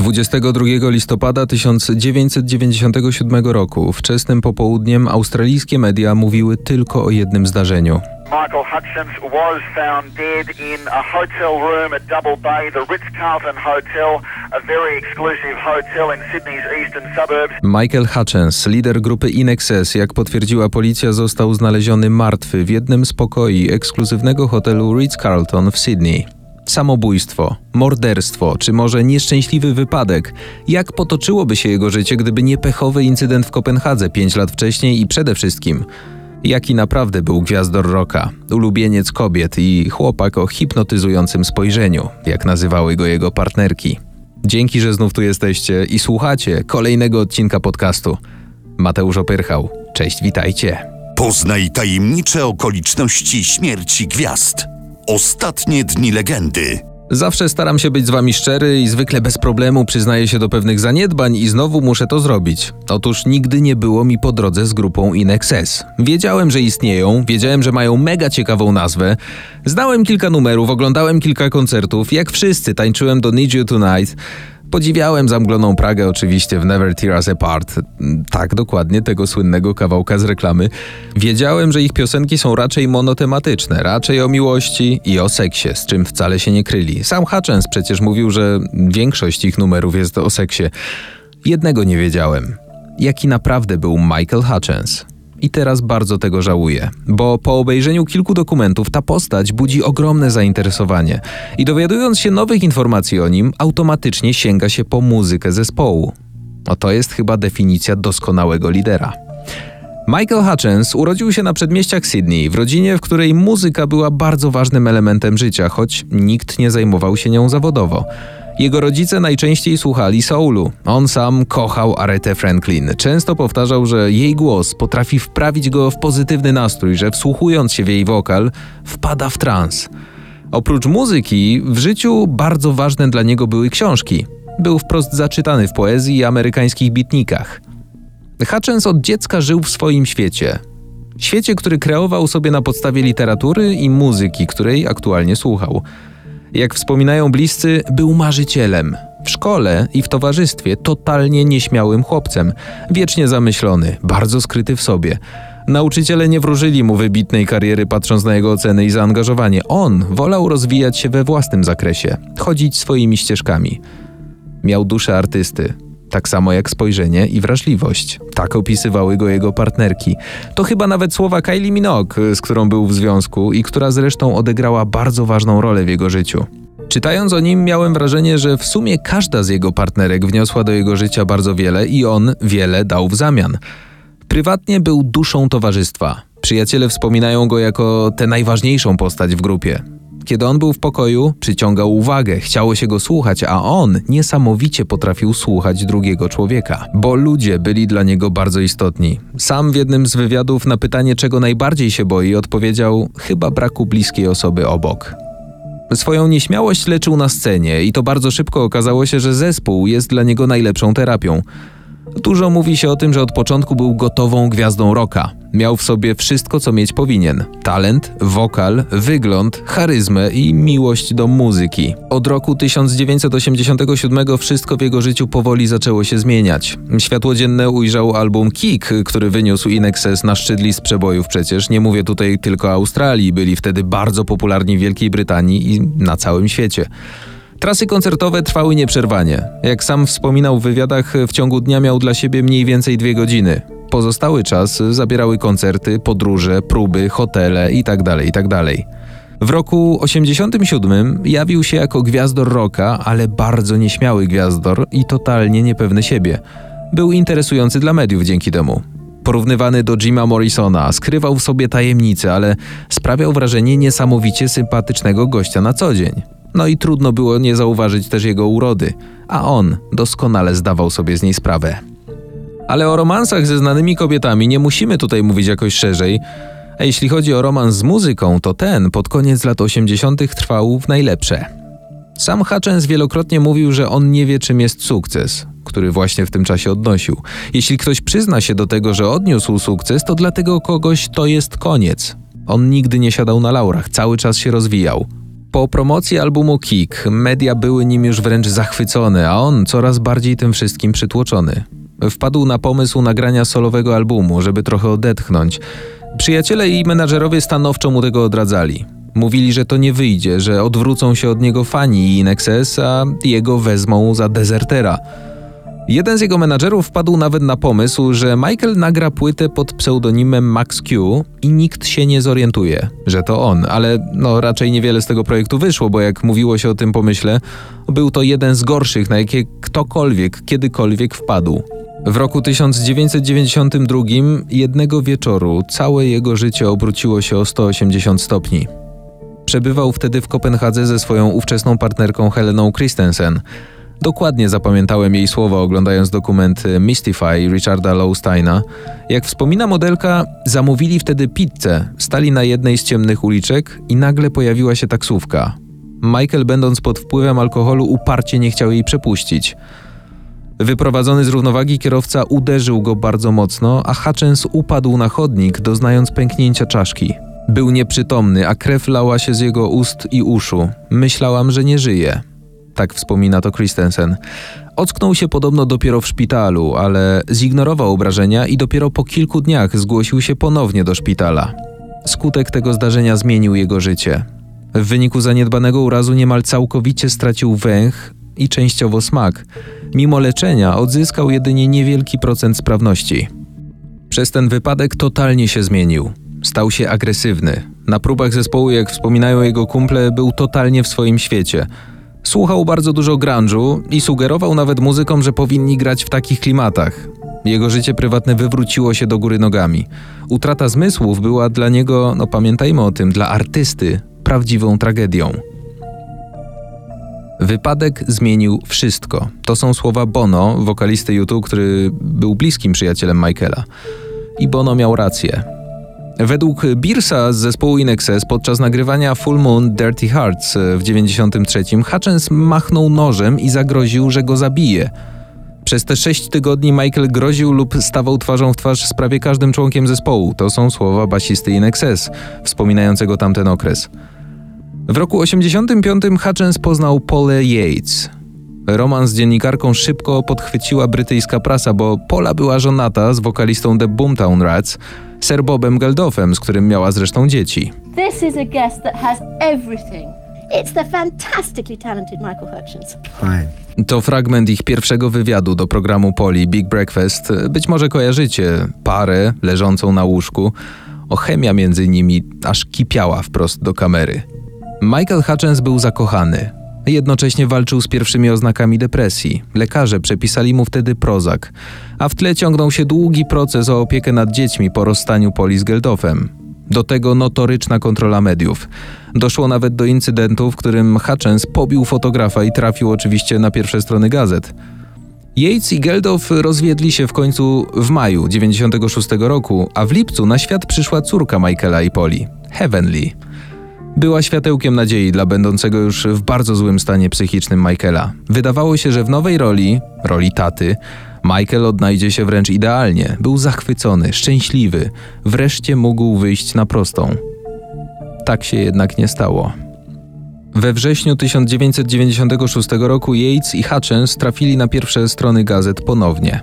22 listopada 1997 roku, wczesnym popołudniem, australijskie media mówiły tylko o jednym zdarzeniu. Michael Hutchins was found dead in a hotel room at Double Bay, the Ritz-Carlton Hotel, a very exclusive hotel in Sydney's eastern suburbs. Michael Hutchins, lider grupy Inexes, jak potwierdziła policja, został znaleziony martwy w jednym z pokoi ekskluzywnego hotelu Ritz-Carlton w Sydney. Samobójstwo, morderstwo, czy może nieszczęśliwy wypadek? Jak potoczyłoby się jego życie, gdyby nie pechowy incydent w Kopenhadze pięć lat wcześniej i przede wszystkim Jaki naprawdę był gwiazdor rocka, ulubieniec kobiet i chłopak o hipnotyzującym spojrzeniu, jak nazywały go jego partnerki. Dzięki, że znów tu jesteście i słuchacie kolejnego odcinka podcastu. Mateusz Opyrchał. Cześć, witajcie. Poznaj tajemnicze okoliczności śmierci gwiazd. Ostatnie dni legendy. Zawsze staram się być z wami szczery i zwykle bez problemu przyznaję się do pewnych zaniedbań i znowu muszę to zrobić. Otóż nigdy nie było mi po drodze z grupą InXS. Wiedziałem, że istnieją, wiedziałem, że mają mega ciekawą nazwę. Znałem kilka numerów, oglądałem kilka koncertów, jak wszyscy tańczyłem do Need You Tonight. Podziwiałem zamgloną Pragę oczywiście w Never Tear Us Apart, tak dokładnie tego słynnego kawałka z reklamy. Wiedziałem, że ich piosenki są raczej monotematyczne, raczej o miłości i o seksie, z czym wcale się nie kryli. Sam Hutchins przecież mówił, że większość ich numerów jest o seksie. Jednego nie wiedziałem. Jaki naprawdę był Michael Hutchins? I teraz bardzo tego żałuję, bo po obejrzeniu kilku dokumentów ta postać budzi ogromne zainteresowanie i dowiadując się nowych informacji o nim, automatycznie sięga się po muzykę zespołu. Oto jest chyba definicja doskonałego lidera. Michael Hutchins urodził się na przedmieściach Sydney, w rodzinie, w której muzyka była bardzo ważnym elementem życia, choć nikt nie zajmował się nią zawodowo. Jego rodzice najczęściej słuchali soulu. On sam kochał Aretę Franklin. Często powtarzał, że jej głos potrafi wprawić go w pozytywny nastrój, że wsłuchując się w jej wokal, wpada w trans. Oprócz muzyki, w życiu bardzo ważne dla niego były książki. Był wprost zaczytany w poezji i amerykańskich bitnikach. Hutchins od dziecka żył w swoim świecie. Świecie, który kreował sobie na podstawie literatury i muzyki, której aktualnie słuchał. Jak wspominają bliscy, był marzycielem. W szkole i w towarzystwie totalnie nieśmiałym chłopcem, wiecznie zamyślony, bardzo skryty w sobie. Nauczyciele nie wróżyli mu wybitnej kariery patrząc na jego oceny i zaangażowanie. On wolał rozwijać się we własnym zakresie, chodzić swoimi ścieżkami. Miał duszę artysty, tak samo jak spojrzenie i wrażliwość. Tak opisywały go jego partnerki. To chyba nawet słowa Kylie Minogue, z którą był w związku i która zresztą odegrała bardzo ważną rolę w jego życiu. Czytając o nim, miałem wrażenie, że w sumie każda z jego partnerek wniosła do jego życia bardzo wiele i on wiele dał w zamian. Prywatnie był duszą towarzystwa. Przyjaciele wspominają go jako tę najważniejszą postać w grupie. Kiedy on był w pokoju, przyciągał uwagę, chciało się go słuchać, a on niesamowicie potrafił słuchać drugiego człowieka, bo ludzie byli dla niego bardzo istotni. Sam w jednym z wywiadów na pytanie, czego najbardziej się boi, odpowiedział: chyba braku bliskiej osoby obok. Swoją nieśmiałość leczył na scenie i to bardzo szybko okazało się, że zespół jest dla niego najlepszą terapią. Dużo mówi się o tym, że od początku był gotową gwiazdą rocka. Miał w sobie wszystko, co mieć powinien: talent, wokal, wygląd, charyzmę i miłość do muzyki. Od roku 1987 wszystko w jego życiu powoli zaczęło się zmieniać. Światło dzienne ujrzał album Kick, który wyniósł Inexes na szczyt list przebojów przecież. Nie mówię tutaj tylko o Australii, byli wtedy bardzo popularni w Wielkiej Brytanii i na całym świecie. Trasy koncertowe trwały nieprzerwanie. Jak sam wspominał w wywiadach, w ciągu dnia miał dla siebie mniej więcej dwie godziny. Pozostały czas zabierały koncerty, podróże, próby, hotele itd. Tak itd. Tak w roku 87 jawił się jako gwiazdor rocka, ale bardzo nieśmiały gwiazdor i totalnie niepewny siebie. Był interesujący dla mediów dzięki temu. Porównywany do Jima Morrisona, skrywał w sobie tajemnice, ale sprawiał wrażenie niesamowicie sympatycznego gościa na co dzień. No i trudno było nie zauważyć też jego urody, a on doskonale zdawał sobie z niej sprawę. Ale o romansach ze znanymi kobietami nie musimy tutaj mówić jakoś szerzej, a jeśli chodzi o romans z muzyką, to ten pod koniec lat 80. trwał w najlepsze. Sam Hutchins wielokrotnie mówił, że on nie wie, czym jest sukces, który właśnie w tym czasie odnosił. Jeśli ktoś przyzna się do tego, że odniósł sukces, to dlatego kogoś to jest koniec. On nigdy nie siadał na laurach, cały czas się rozwijał. Po promocji albumu Kick media były nim już wręcz zachwycone, a on coraz bardziej tym wszystkim przytłoczony. Wpadł na pomysł nagrania solowego albumu, żeby trochę odetchnąć. Przyjaciele i menadżerowie stanowczo mu tego odradzali. Mówili, że to nie wyjdzie, że odwrócą się od niego fani i Inexes, a jego wezmą za dezertera. Jeden z jego menadżerów wpadł nawet na pomysł, że Michael nagra płytę pod pseudonimem Max Q i nikt się nie zorientuje, że to on, ale no raczej niewiele z tego projektu wyszło, bo jak mówiło się o tym pomyśle, był to jeden z gorszych, na jakie ktokolwiek kiedykolwiek wpadł. W roku 1992 jednego wieczoru całe jego życie obróciło się o 180 stopni. Przebywał wtedy w Kopenhadze ze swoją ówczesną partnerką Heleną Christensen. Dokładnie zapamiętałem jej słowa oglądając dokument Mystify Richarda Lowsteina. Jak wspomina modelka, zamówili wtedy pizzę, stali na jednej z ciemnych uliczek i nagle pojawiła się taksówka. Michael, będąc pod wpływem alkoholu, uparcie nie chciał jej przepuścić. Wyprowadzony z równowagi kierowca uderzył go bardzo mocno, a Hutchins upadł na chodnik, doznając pęknięcia czaszki. Był nieprzytomny, a krew lała się z jego ust i uszu. Myślałam, że nie żyje. Tak wspomina to Christensen. Ocknął się podobno dopiero w szpitalu, ale zignorował obrażenia i dopiero po kilku dniach zgłosił się ponownie do szpitala. Skutek tego zdarzenia zmienił jego życie. W wyniku zaniedbanego urazu niemal całkowicie stracił węch i częściowo smak. Mimo leczenia odzyskał jedynie niewielki procent sprawności. Przez ten wypadek totalnie się zmienił. Stał się agresywny. Na próbach zespołu, jak wspominają jego kumple, był totalnie w swoim świecie. Słuchał bardzo dużo grunge'u i sugerował nawet muzykom, że powinni grać w takich klimatach. Jego życie prywatne wywróciło się do góry nogami. Utrata zmysłów była dla niego, no pamiętajmy o tym, dla artysty prawdziwą tragedią. Wypadek zmienił wszystko. To są słowa Bono, wokalisty YouTube, który był bliskim przyjacielem Michaela. I Bono miał rację. Według Birsa z zespołu Inexes podczas nagrywania Full Moon Dirty Hearts w 93 Hutchins machnął nożem i zagroził, że go zabije. Przez te sześć tygodni Michael groził lub stawał twarzą w twarz z prawie każdym członkiem zespołu. To są słowa basisty Inexes, wspominającego tamten okres. W roku 85 Hutchins poznał Paulę Yates. Romans z dziennikarką szybko podchwyciła brytyjska prasa, bo Pola była żonata z wokalistą The Boomtown Rats, Sir Bobem Geldofem, z którym miała zresztą dzieci. This is a guest that has everything. It's the fantastically talented Michael Hutchins. Fine. To fragment ich pierwszego wywiadu do programu Poli Big Breakfast. Być może kojarzycie parę leżącą na łóżku. O chemia między nimi aż kipiała wprost do kamery. Michael Hutchins był zakochany. Jednocześnie walczył z pierwszymi oznakami depresji. Lekarze przepisali mu wtedy prozak, a w tle ciągnął się długi proces o opiekę nad dziećmi po rozstaniu Poli z Geldofem. Do tego notoryczna kontrola mediów. Doszło nawet do incydentu, w którym Hutchins pobił fotografa i trafił oczywiście na pierwsze strony gazet. Yates i Geldof rozwiedli się w końcu w maju 96 roku, a w lipcu na świat przyszła córka Michaela i Poli, Heavenly. Była światełkiem nadziei dla będącego już w bardzo złym stanie psychicznym Michaela. Wydawało się, że w nowej roli, roli taty, Michael odnajdzie się wręcz idealnie. Był zachwycony, szczęśliwy, wreszcie mógł wyjść na prostą. Tak się jednak nie stało. We wrześniu 1996 roku Yates i Hutchins trafili na pierwsze strony gazet ponownie.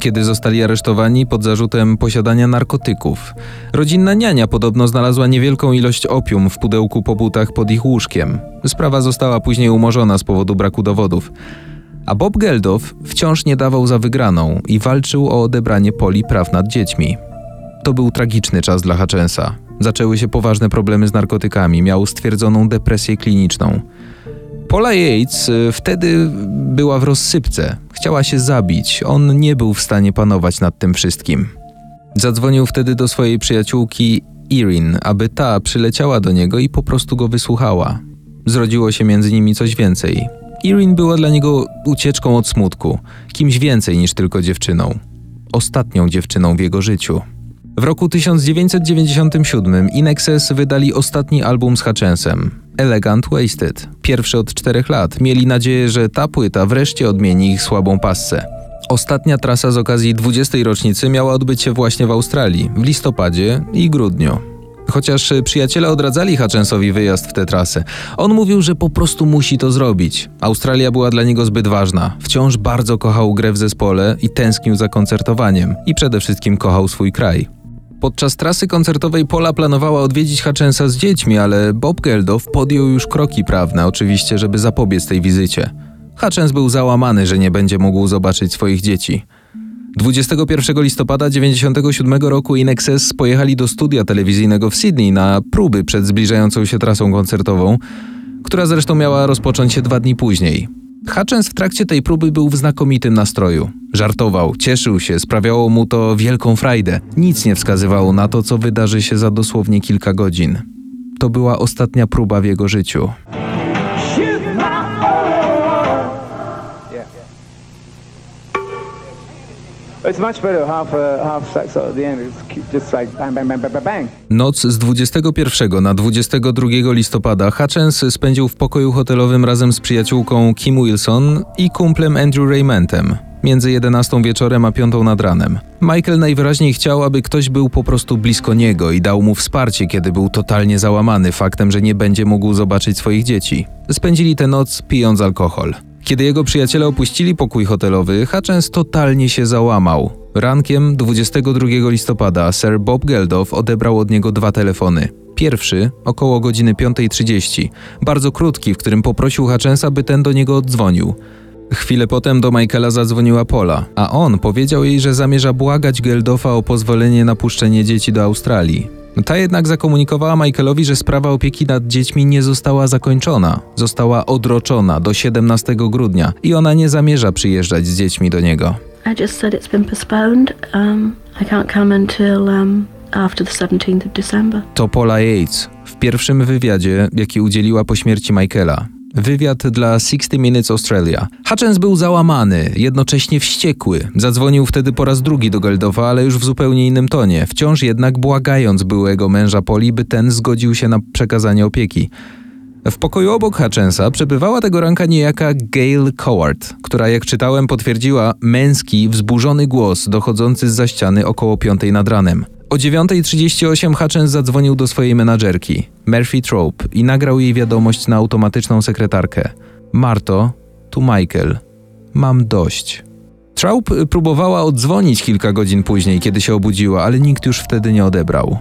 Kiedy zostali aresztowani pod zarzutem posiadania narkotyków. Rodzinna niania podobno znalazła niewielką ilość opium w pudełku po butach pod ich łóżkiem. Sprawa została później umorzona z powodu braku dowodów. A Bob Geldof wciąż nie dawał za wygraną i walczył o odebranie Poli praw nad dziećmi. To był tragiczny czas dla Hutchinsa. Zaczęły się poważne problemy z narkotykami, miał stwierdzoną depresję kliniczną. Paula Yates y, wtedy była w rozsypce. Chciała się zabić. On nie był w stanie panować nad tym wszystkim. Zadzwonił wtedy do swojej przyjaciółki Irin, aby ta przyleciała do niego i po prostu go wysłuchała. Zrodziło się między nimi coś więcej. Irin była dla niego ucieczką od smutku, kimś więcej niż tylko dziewczyną. Ostatnią dziewczyną w jego życiu. W roku 1997 Inexes wydali ostatni album z Hutchinsem, Elegant Wasted. Pierwszy od czterech lat. Mieli nadzieję, że ta płyta wreszcie odmieni ich słabą passę. Ostatnia trasa z okazji 20. rocznicy miała odbyć się właśnie w Australii, w listopadzie i grudniu. Chociaż przyjaciele odradzali Hutchensowi wyjazd w tę trasę. On mówił, że po prostu musi to zrobić. Australia była dla niego zbyt ważna. Wciąż bardzo kochał grę w zespole i tęsknił za koncertowaniem. I przede wszystkim kochał swój kraj. Podczas trasy koncertowej Pola planowała odwiedzić Hutchensa z dziećmi, ale Bob Geldof podjął już kroki prawne, oczywiście, żeby zapobiec tej wizycie. Hutchens był załamany, że nie będzie mógł zobaczyć swoich dzieci. 21 listopada 1997 roku Inexes pojechali do studia telewizyjnego w Sydney na próby przed zbliżającą się trasą koncertową, która zresztą miała rozpocząć się dwa dni później. Hutchens w trakcie tej próby był w znakomitym nastroju. Żartował, cieszył się, sprawiało mu to wielką frajdę. Nic nie wskazywało na to, co wydarzy się za dosłownie kilka godzin. To była ostatnia próba w jego życiu. Noc z 21 na 22 listopada Hutchens spędził w pokoju hotelowym razem z przyjaciółką Kim Wilson i kumplem Andrew Raymentem między 11 wieczorem a 5 nad ranem. Michael najwyraźniej chciał, aby ktoś był po prostu blisko niego i dał mu wsparcie, kiedy był totalnie załamany faktem, że nie będzie mógł zobaczyć swoich dzieci. Spędzili tę noc pijąc alkohol. Kiedy jego przyjaciele opuścili pokój hotelowy, Hutchens totalnie się załamał. Rankiem 22 listopada Sir Bob Geldof odebrał od niego dwa telefony. Pierwszy około godziny 5.30, bardzo krótki, w którym poprosił Hutchensa, by ten do niego oddzwonił. Chwilę potem do Michaela zadzwoniła Pola, a on powiedział jej, że zamierza błagać Geldofa o pozwolenie na puszczenie dzieci do Australii. Ta jednak zakomunikowała Michaelowi, że sprawa opieki nad dziećmi nie została zakończona, została odroczona do 17 grudnia i ona nie zamierza przyjeżdżać z dziećmi do niego. I just said it's been postponed. Um, I can't come until um, after the 17th of December. To Paula Yates w pierwszym wywiadzie, jaki udzieliła po śmierci Michaela. Wywiad dla 60 Minutes Australia. Hutchins był załamany, jednocześnie wściekły. Zadzwonił wtedy po raz drugi do Geldofa, ale już w zupełnie innym tonie, wciąż jednak błagając byłego męża Poli, by ten zgodził się na przekazanie opieki. W pokoju obok Hutchensa przebywała tego ranka niejaka Gail Coward, która jak czytałem potwierdziła męski, wzburzony głos dochodzący z za ściany około piątej nad ranem. O 9.38 Hutchins zadzwonił do swojej menadżerki, Murphy Trope, i nagrał jej wiadomość na automatyczną sekretarkę. Marto, tu Michael. Mam dość. Traub próbowała oddzwonić kilka godzin później, kiedy się obudziła, ale nikt już wtedy nie odebrał.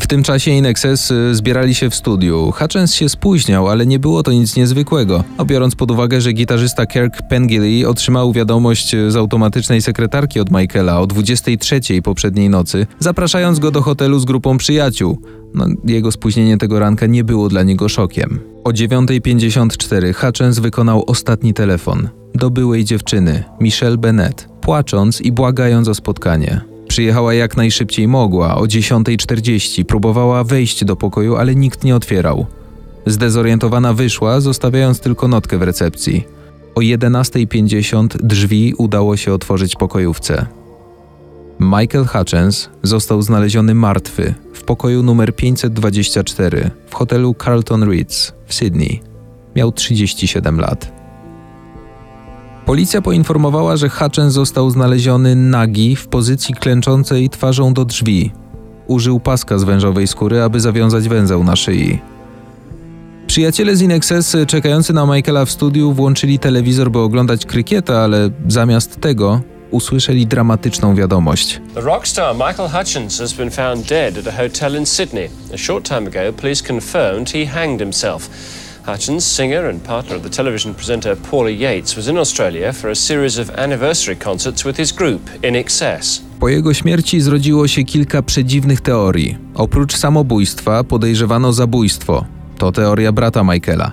W tym czasie Inexes y, zbierali się w studiu. Hutchins się spóźniał, ale nie było to nic niezwykłego, a biorąc pod uwagę, że gitarzysta Kirk Pengilly otrzymał wiadomość z automatycznej sekretarki od Michaela o 23 poprzedniej nocy, zapraszając go do hotelu z grupą przyjaciół. No, jego spóźnienie tego ranka nie było dla niego szokiem. O 9.54 Hutchins wykonał ostatni telefon do byłej dziewczyny, Michelle Bennett, płacząc i błagając o spotkanie. Przyjechała jak najszybciej mogła, o 10.40 próbowała wejść do pokoju, ale nikt nie otwierał. Zdezorientowana wyszła, zostawiając tylko notkę w recepcji. O 11.50 drzwi udało się otworzyć pokojówce. Michael Hutchins został znaleziony martwy w pokoju numer 524 w hotelu Carlton Ritz w Sydney. Miał 37 lat. Policja poinformowała, że Hutchins został znaleziony nagi w pozycji klęczącej twarzą do drzwi. Użył paska z wężowej skóry, aby zawiązać węzeł na szyi. Przyjaciele z Inexes czekający na Michaela w studiu włączyli telewizor, by oglądać krykieta, ale zamiast tego usłyszeli dramatyczną wiadomość. The rockstar Michael Hutchins has been found dead at a hotel in Sydney. A short time ago, police confirmed he hanged himself. Hutchins, singer and partner of the television presenter Paula Yates, was in Australia for a series of anniversary concerts with his group, In Excess. Po jego śmierci zrodziło się kilka przedziwnych teorii. Oprócz samobójstwa podejrzewano zabójstwo. To teoria brata Michaela.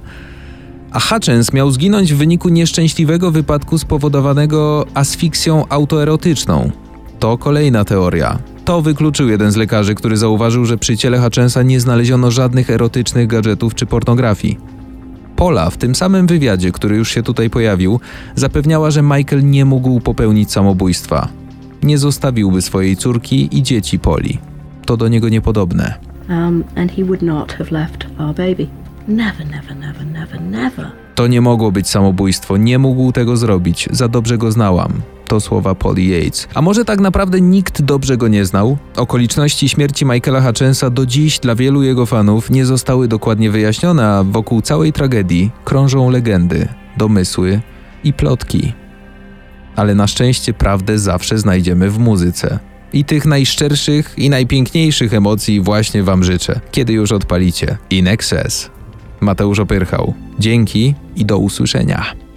A Hutchins miał zginąć w wyniku nieszczęśliwego wypadku spowodowanego asfiksją autoerotyczną. To kolejna teoria. To wykluczył jeden z lekarzy, który zauważył, że przy ciele Hutchinsa nie znaleziono żadnych erotycznych gadżetów czy pornografii. Pola w tym samym wywiadzie, który już się tutaj pojawił, zapewniała, że Michael nie mógł popełnić samobójstwa. Nie zostawiłby swojej córki i dzieci Poli. To do niego niepodobne. Um, and he would not have left our baby. Never, never, never, never, never. To nie mogło być samobójstwo, nie mógł tego zrobić, za dobrze go znałam. To słowa Polly Yates. A może tak naprawdę nikt dobrze go nie znał? Okoliczności śmierci Michaela Hutchensa do dziś dla wielu jego fanów nie zostały dokładnie wyjaśnione, a wokół całej tragedii krążą legendy, domysły i plotki. Ale na szczęście prawdę zawsze znajdziemy w muzyce. I tych najszczerszych i najpiękniejszych emocji właśnie Wam życzę, kiedy już odpalicie. In Excess. Mateusz Opyrchał. Dzięki i do usłyszenia.